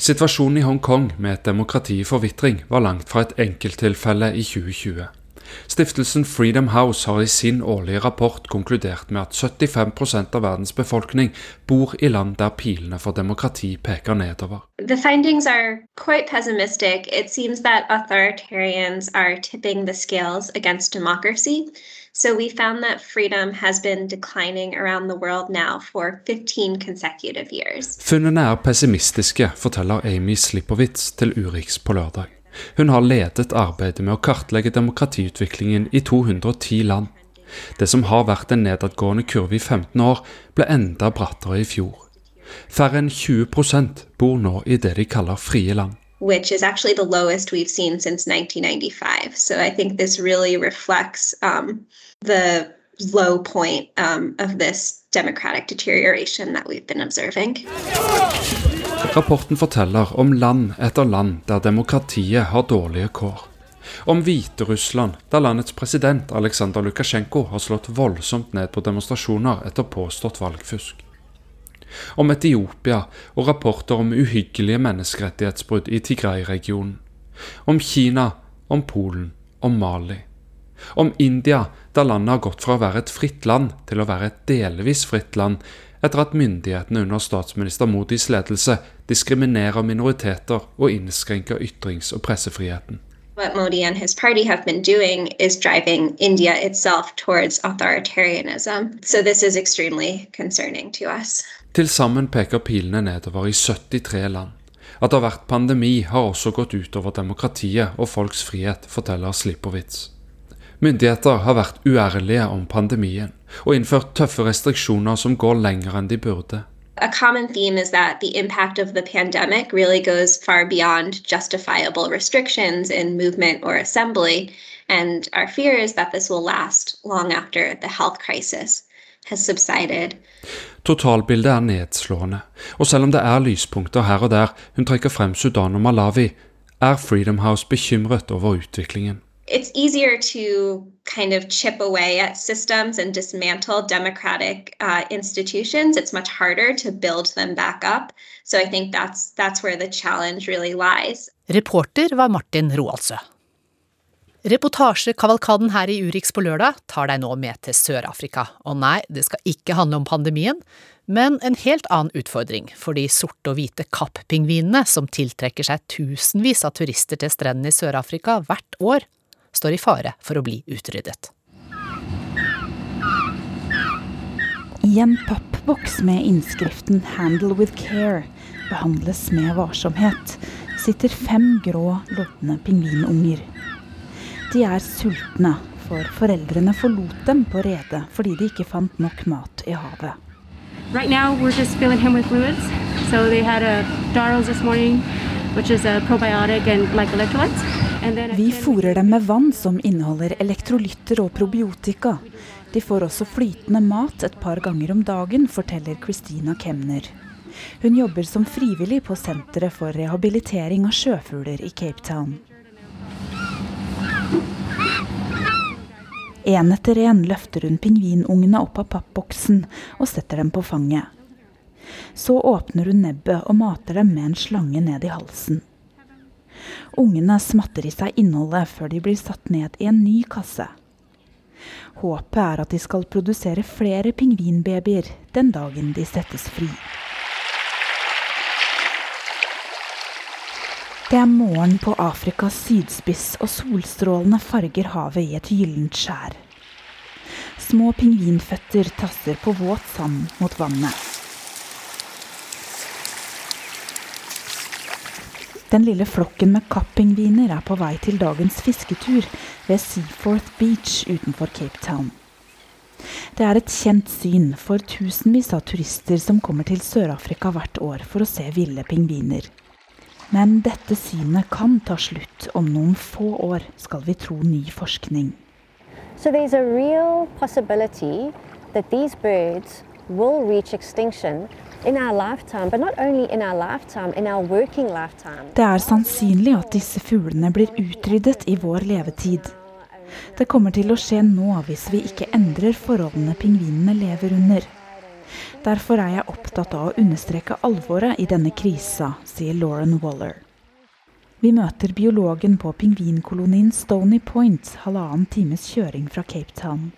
Situasjonen i Hongkong med et demokrati i forvitring var langt fra et enkelttilfelle i 2020. Stiftelsen Freedom House har i sin årlige rapport konkludert med at 75% av verdens befolkning bor i land der pilene for demokrati peker nedover. The findings are quite pessimistic. It seems that authoritarians are tipping the scales against democracy. So we found that freedom has been declining around the world now for 15 consecutive years. Funnene er pessimistiske, forteller Amy Slipowitz til Urix på lørdag. Hun har ledet arbeidet med å kartlegge demokratiutviklingen i 210 land. Det som har vært en nedadgående kurve i 15 år, ble enda brattere i fjor. Færre enn 20 bor nå i det de kaller frie land. Which is actually the lowest we've seen since 1995. So I think this really reflects um, the low point um, of this democratic deterioration that we've been observing. Rapporten forteller om land etter land der demokratiet har dårlige kår. Om Hviterussland, der landets president Aleksandr Lukasjenko har slått voldsomt ned på demonstrasjoner etter påstått valgfusk. Om Etiopia og rapporter om uhyggelige menneskerettighetsbrudd i Tigray-regionen. Om Kina, om Polen, om Mali. Om India, der landet har gått fra å være et fritt land til å være et delvis fritt land, etter at myndighetene under statsminister Modis ledelse diskriminerer minoriteter og innskrenker ytrings- og pressefriheten. What Modi and his party have been doing is driving India itself towards authoritarianism. So this is extremely concerning to us. Til sammen peker pilene nedover i 73 land. At det har vært pandemi, har også gått utover demokratiet og folks frihet, forteller Slipowitz. Myndigheter har vært uærlige om pandemien og innført tøffe restriksjoner som går lenger enn de burde. A common theme is that the impact of the pandemic really goes far beyond justifiable restrictions in movement or assembly, and our fear is that this will last long after the health crisis has subsided. Totalbildet er nedslående, og selv om det er lyspunkter her og der, hun trekker frem Sudan og Malawi, er Freedom House bekymret over utviklingen. It's easier to kind of chip away at systems and dismantle democratic uh, institutions. It's much harder to build them back up. So I think that's that's where the challenge really lies. Reporter var Martin Roaldsø. Reportasjekavalkaden her i Urix på lørdag tar deg nå med til Sør-Afrika. Og nei, det skal ikke handle om pandemien, men en helt annen utfordring for de sorte og hvite kapppingvinene som tiltrekker seg tusenvis av turister til strendene i Sør-Afrika hvert år står i fare for å bli utryddet. I en pappboks med innskriften 'Handle with care' behandles med varsomhet, sitter fem grå, lodne pingvinunger. De er sultne, for foreldrene forlot dem på redet fordi de ikke fant nok mat i havet. Right now we're just filling him with fluids. So they had a Darrell's this morning, Vi fôrer dem med vann som inneholder elektrolytter og probiotika. De får også flytende mat et par ganger om dagen, forteller Christina Kemner. Hun jobber som frivillig på Senteret for rehabilitering av sjøfugler i Cape Town. En etter en løfter hun pingvinungene opp av pappboksen og setter dem på fanget. Så åpner hun nebbet og mater dem med en slange ned i halsen. Ungene smatter i seg innholdet før de blir satt ned i en ny kasse. Håpet er at de skal produsere flere pingvinbabyer den dagen de settes fri. Det er morgen på Afrikas sydspiss, og solstrålene farger havet i et gyllent skjær. Små pingvinføtter tasser på våt sand mot vannet. Den lille flokken med cappingviner er på vei til dagens fisketur ved Seaforth Beach utenfor Cape Town. Det er et kjent syn for tusenvis av turister som kommer til Sør-Afrika hvert år for å se ville pingviner. Men dette synet kan ta slutt om noen få år, skal vi tro ny forskning. So there's a real possibility that these birds will reach extinction Det er sannsynlig at disse fuglene blir utryddet i vår levetid. Det kommer til å skje nå hvis vi ikke endrer forholdene pingvinene lever under. Derfor er jeg opptatt av å understreke alvoret i denne krisa, sier Lauren Waller. Vi møter biologen på pingvinkolonien Stony Point, halvannen times kjøring fra Cape Town.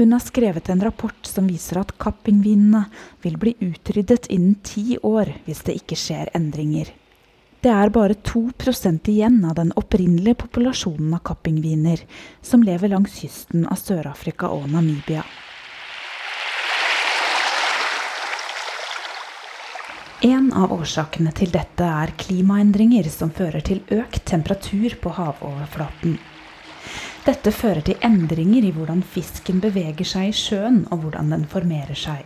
Hun har skrevet en rapport som viser at kappingvinene vil bli utryddet innen ti år hvis det ikke skjer endringer. Det er bare 2% igjen av den opprinnelige populasjonen av kappingviner som lever langs kysten av Sør-Afrika og Namibia. En av årsakene til dette er klimaendringer som fører til økt temperatur på havoverflaten. Dette fører til endringer i hvordan fisken beveger seg i sjøen, og hvordan den formerer seg.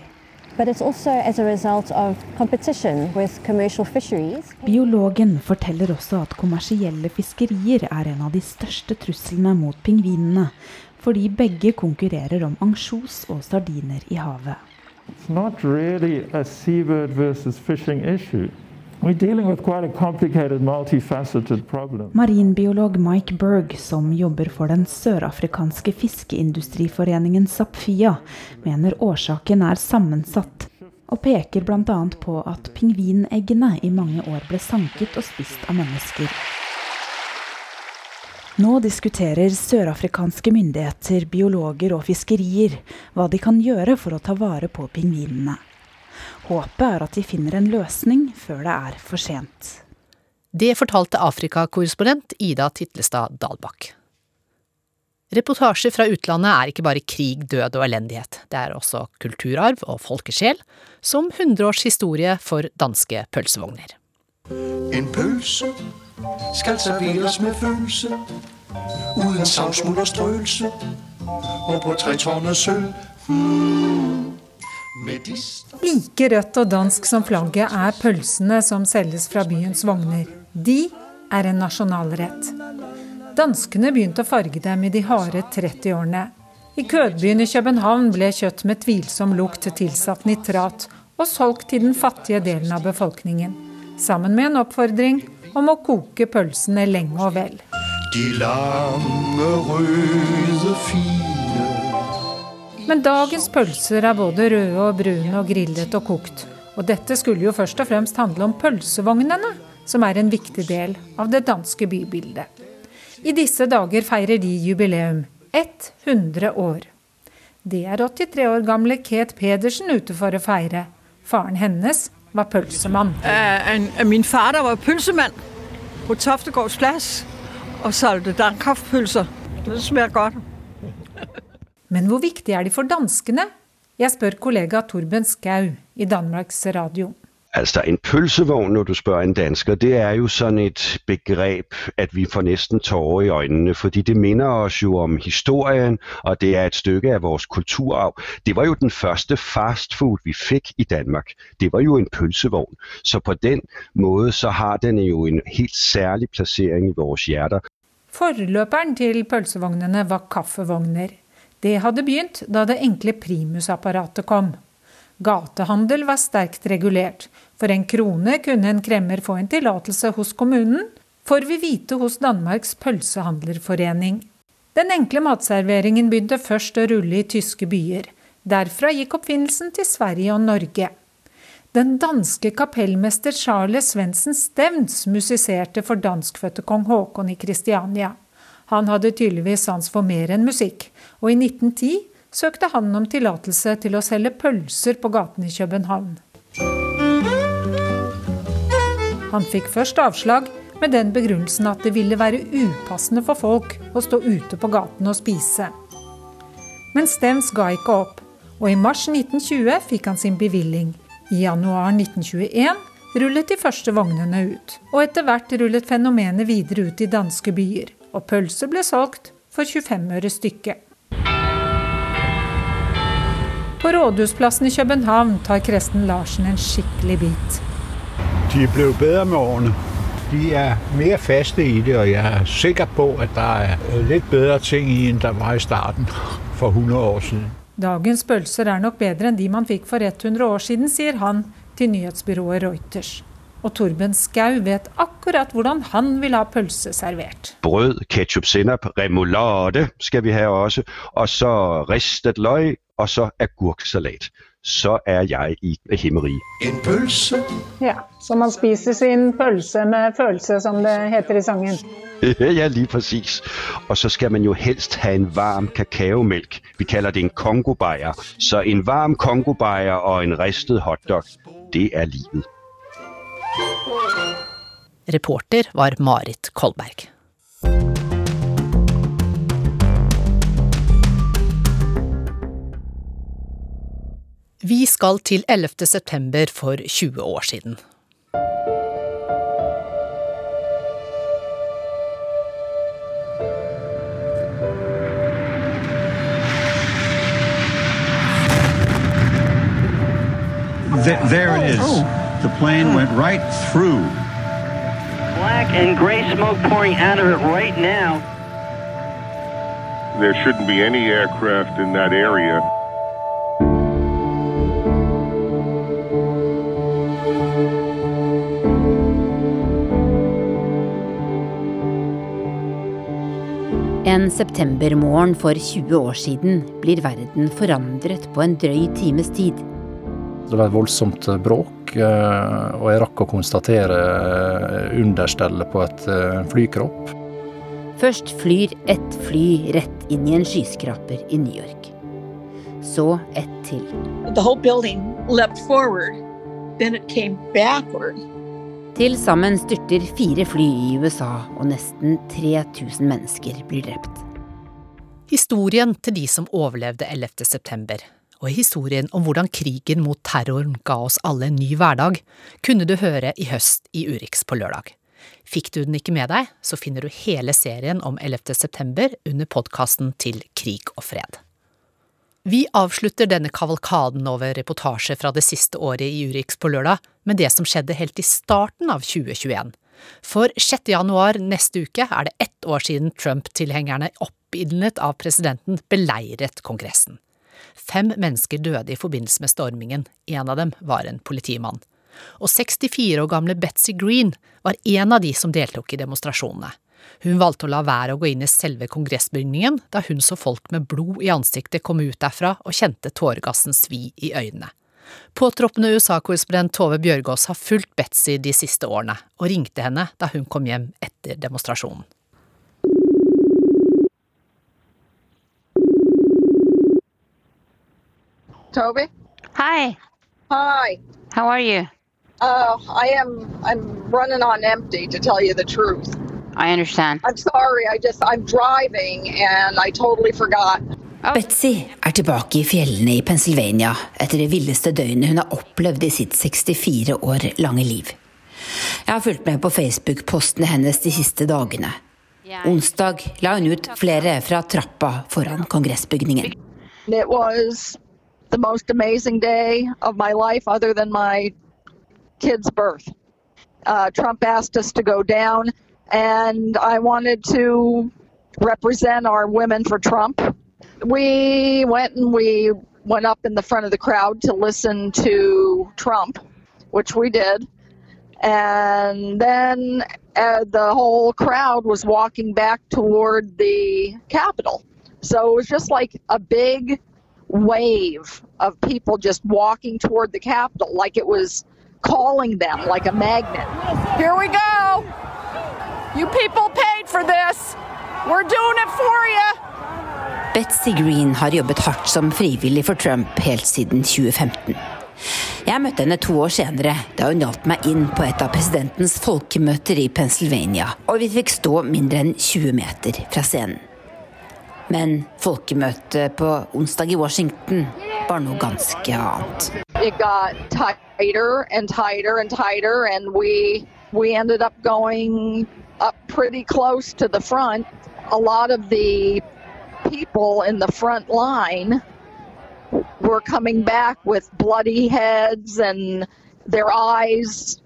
Biologen forteller også at kommersielle fiskerier er en av de største truslene mot pingvinene, fordi begge konkurrerer om ansjos og sardiner i havet. It's not really a seabird versus fishing issue. Marinbiolog Mike Berg, som jobber for den sørafrikanske fiskeindustriforeningen Sapfia, mener årsaken er sammensatt, og peker bl.a. på at pingvineggene i mange år ble sanket og spist av mennesker. Nå diskuterer sørafrikanske myndigheter, biologer og fiskerier hva de kan gjøre for å ta vare på pingvinene. Håpet er at de finner en løsning før det er for sent. Det fortalte Afrikakorrespondent Ida Titlestad Dalbakk. Reportasjer fra utlandet er ikke bare krig, død og elendighet. Det er også kulturarv og folkesjel, som 100 års historie for danske pølsevogner. En pølse skal serveres med følelse, uten savsmuld og strøelse, og på tre tonner sølv. Hmm. Like rødt og dansk som flagget er pølsene som selges fra byens vogner. De er en nasjonalrett. Danskene begynte å farge dem i de harde 30-årene. I kødbyen i København ble kjøtt med tvilsom lukt tilsatt nitrat og solgt til den fattige delen av befolkningen, sammen med en oppfordring om å koke pølsene lenge og vel. De lange, røde, fine Men dagens pølser er både røde og brune og grillet og kokt. Og dette skulle jo først og fremst handle om pølsevognene, som er en viktig del av det danske bybildet. I disse dager feirer de jubileum. 100 år. Det er 83 år gamle Kate Pedersen ute for å feire. Faren hennes var pølsemann. Uh, min far var pølsemann på Toftegårds plass og solgte dampkraftpølser. Det smaker godt. Men hvor viktig er de for danskene? Jeg spør kollega Torben Skau i Danmarks Radio. Altså en pølsevogn, når du spør en dansker, det er jo sånn et begrep, at vi får nesten tårer i øynene. fordi det minner oss jo om historien, og det er et stykke av vores kulturarv. Det var jo den første fastfood, vi fikk i Danmark. Det var jo en pølsevogn. Så på den måte så har den jo en helt særlig plassering i vores hjerter. Forløperen til pølsevognene var kaffevogner. Det hadde begynt da det enkle primusapparatet kom. Gatehandel var sterkt regulert. For en krone kunne en kremmer få en tillatelse hos kommunen, får vi vite hos Danmarks pølsehandlerforening. Den enkle matserveringen begynte først å rulle i tyske byer. Derfra gikk oppfinnelsen til Sverige og Norge. Den danske kapellmester Charles Svendsen Stevns musiserte for danskfødte kong Haakon i Kristiania. Han hadde tydeligvis sans for mer enn musikk, og i 1910 søkte han om tillatelse til å selge pølser på gaten i København. Han fikk først avslag med den begrunnelsen at det ville være upassende for folk å stå ute på gaten og spise. Men Stems ga ikke opp, og i mars 1920 fikk han sin bevilling. I januar 1921 rullet de første vognene ut, og etter hvert rullet fenomenet videre ut i danske byer, og pølser ble solgt for 25 øre stykket. På Rådhusplassen i København tar Kresten Larsen en skikkelig bit. De er blevet bedre med årene. De er mer faste i det, og jeg er sikker på at det er litt bedre ting i enn der var i starten for 100 år siden. Dagens pølser er nok bedre enn de man fikk for 100 år siden, sier han til nyhetsbyrået Reuters. Og Torben Skau vet akkurat hvordan han vil ha pølse servert. Brød, ketchup, sennep, remoulade skal vi ha også, og så ristet løg og så agurksalat. Så er jeg i himmeriet. En pølse? Ja, så man spiser sin pølse med følelse, som det heter i sangen. ja, lige præcis. Og så skal man jo helst ha en varm kakaomælk. Vi kaller det en kongobajer. Så en varm kongobajer og en ristet hotdog, det er livet. Reporter var Marit Kolberg. Vi skal til 11. september for 20 år siden. There, there it is. The plane went right through. Black and gray smoke pouring out of it right now. There shouldn't be any aircraft in that area. En septembermorgen for 20 år siden blir verden forandret på en drøy times tid. Det var et voldsomt bråk, eh, og jeg rakk å konstatere understellet på et eh, flykropp. Først flyr et fly rett inn i en skyskraper i New York. Så et til. The whole building leapt forward, then it came backward. Til sammen styrter fire fly i USA, og nesten 3000 mennesker blir drept. Historien til de som overlevde 11. og historien om hvordan krigen mot terroren ga oss alle en ny hverdag, kunne du høre i høst i Urix på lørdag. Fikk du den ikke med deg, så finner du hele serien om 11. september under podkasten til Krig og fred. Vi avslutter denne kavalkaden over reportasjer fra det siste året i Urix på lørdag med det som skjedde helt i starten av 2021. For 6. januar neste uke er det ett år siden Trump-tilhengerne oppildnet av presidenten beleiret Kongressen. Fem mennesker døde i forbindelse med stormingen, en av dem var en politimann. Og 64 år gamle Betzy Green var en av de som deltok i demonstrasjonene. Hun valgte å la være å gå inn i selve kongressbygningen da hun så folk med blod i ansiktet komme ut derfra og kjente tåregassen svi i øynene. Påtroppende USA-korrespondent Tove Bjørgaas har fulgt Betzy de siste årene, og ringte henne da hun kom hjem etter demonstrasjonen. Toby? Hi. Hi. How are you? Uh, I am. I'm running on empty, to tell you the truth. I understand. I'm sorry. I just I'm driving and I totally forgot. Betzy er tilbake i fjellene i Pennsylvania etter det villeste døgnet hun har opplevd i sitt 64 år lange liv. Jeg har fulgt med på Facebook-postene hennes de siste dagene. Onsdag la hun ut flere fra trappa foran kongressbygningen. It was the most amazing day of my life, other than my kid's birth. Uh, Trump asked us to go down, and I wanted to represent our women for Trump. We went and we went up in the front of the crowd to listen to Trump, which we did. And then uh, the whole crowd was walking back toward the Capitol. So it was just like a big wave of people just walking toward the Capitol, like it was calling them like a magnet. Here we go. You people paid for this. We're doing it for you. Betsy Green har jobbet hardt som frivillig for Trump helt siden 2015. Jeg møtte henne to år senere, da hun hjalp meg inn på et av presidentens folkemøter i Pennsylvania, og vi fikk stå mindre enn 20 meter fra scenen. Men folkemøtet på onsdag i Washington var noe ganske annet. It got tighter and tighter and tighter, and we we ended up going up pretty close to the front. A lot of the people in the front line were coming back with bloody heads and their eyes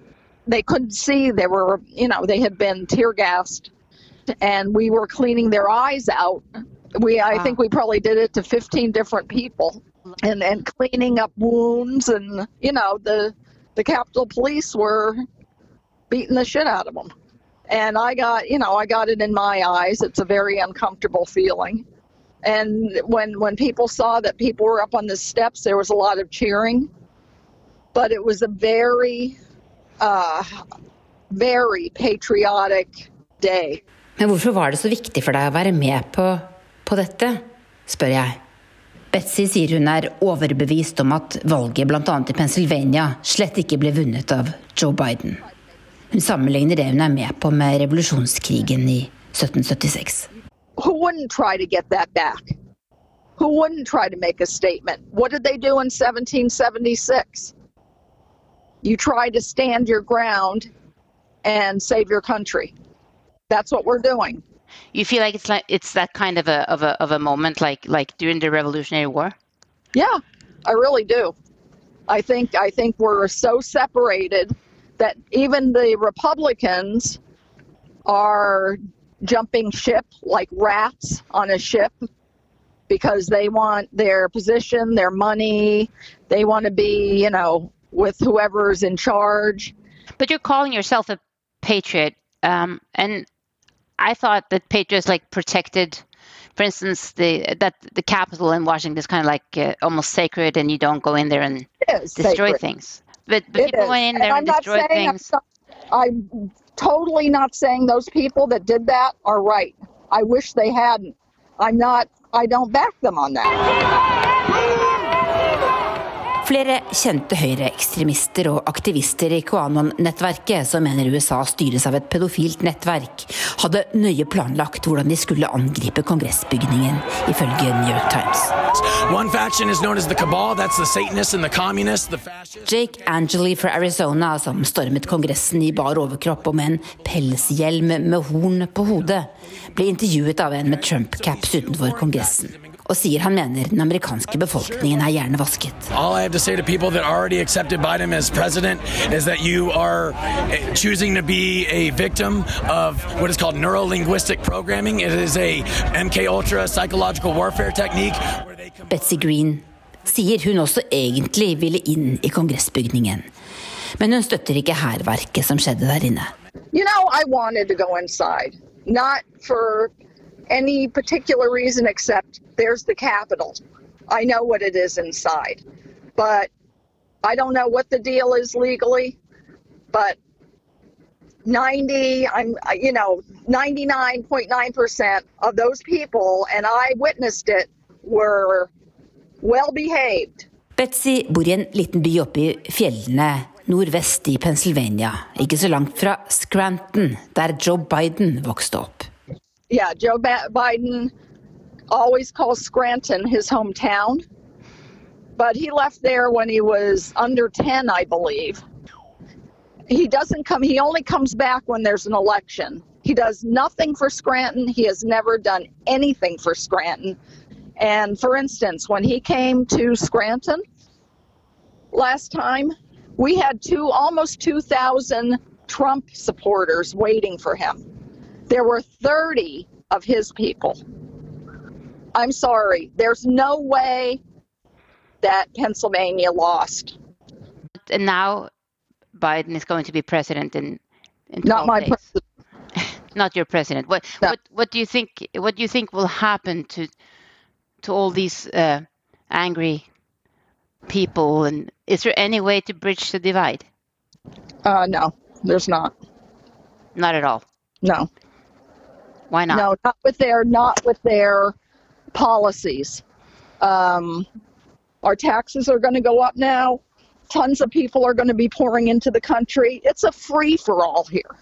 they couldn't see they were you know they had been tear gassed and we were cleaning their eyes out we i think we probably did it to 15 different people and and cleaning up wounds and you know the the capitol police were beating the shit out of them and i got you know i got it in my eyes it's a very uncomfortable feeling and when when people saw that people were up on the steps, there was a lot of cheering. But it was a very, uh, very patriotic day. Men hvorfor var det så viktig for deg å være med på, på dette, spør jeg. Betzy sier hun er overbevist om at valget bl.a. i Pennsylvania slett ikke ble vunnet av Joe Biden. Hun sammenligner det hun er med på med revolusjonskrigen i 1776. Who wouldn't try to get that back? Who wouldn't try to make a statement? What did they do in 1776? You try to stand your ground and save your country. That's what we're doing. You feel like it's like it's that kind of a of a of a moment like like during the Revolutionary War? Yeah, I really do. I think I think we're so separated that even the Republicans are jumping ship like rats on a ship because they want their position, their money, they want to be, you know, with whoever's in charge. But you're calling yourself a patriot, um, and I thought that patriots like protected, for instance, the that the Capitol in Washington is kind of like uh, almost sacred, and you don't go in there and destroy sacred. things. But, but people is. went in And there I'm and destroyed I'm things. so- I'm totally not saying those people that did that are right. I wish they hadn't. I'm not. I don't back them on that. Flere kjente høyreekstremister og aktivister i QAnon-nettverket, som mener USA styres av et pedofilt nettverk, hadde nøye planlagt hvordan de skulle angripe kongressbygningen, ifølge New York Times. Jake Angeli fra Arizona, som stormet Kongressen i bar overkropp og med en pelshjelm med horn på hodet, ble intervjuet av en med Trump-caps utenfor Kongressen, og sier han mener den amerikanske befolkningen er hjernevasket. All I have to say to people that already accepted Biden as president is that you are eh, choosing to be a victim of what is called neuro-linguistic programming. It is a MK Ultra psychological warfare technique. Betsy Green sier hun også egentlig ville inn i kongressbygningen. Men hun støtter ikke hærverket som skjedde der inne. You know, I wanted to go inside, not for any particular reason except there's the capital. I know what it is inside, but I don't know what the deal is legally. But 90, I'm, you know, 99.9% of those people, and I witnessed it, were well behaved. Betsy bor i en liten by oppe i fjellene nordvest i Pennsylvania, ikke så langt fra Scranton, der Joe Biden vokste opp. yeah, Joe ba- Biden always calls Scranton his hometown. But he left there when he was under 10, I believe. He doesn't come, he only comes back when there's an election. He does nothing for Scranton. He has never done anything for Scranton. And for instance, when he came to Scranton last time, we had two almost 2,000 Trump supporters waiting for him. There were 30 of his people. I'm sorry, there's no way that Pennsylvania lost. And now Biden is going to be president in, in Not my days. president. Not your president. What, what what do you think? What do you think will happen to to all these uh, angry people? And is there any way to bridge the divide? Uh, no, there's not. Not at all. No. Why not? No, not with their not with their policies. Um, our taxes are going to go up now. Tons of people are going to be pouring into the country. It's a free for all here.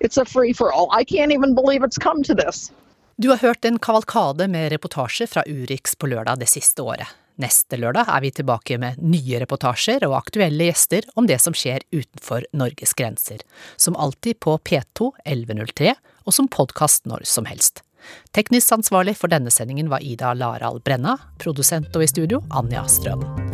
It's a free for all. I can't even believe it's come to this. Du har hørt en kavalkade med reportasjer fra Urix på lørdag det siste året. Neste lørdag er vi tilbake med nye reportasjer og aktuelle gjester om det som skjer utenfor Norges grenser, som alltid på P2 1103 og som podkast når som helst. Teknisk ansvarlig for denne sendingen var Ida Laral Brenna, produsent og i studio Anja Strøm.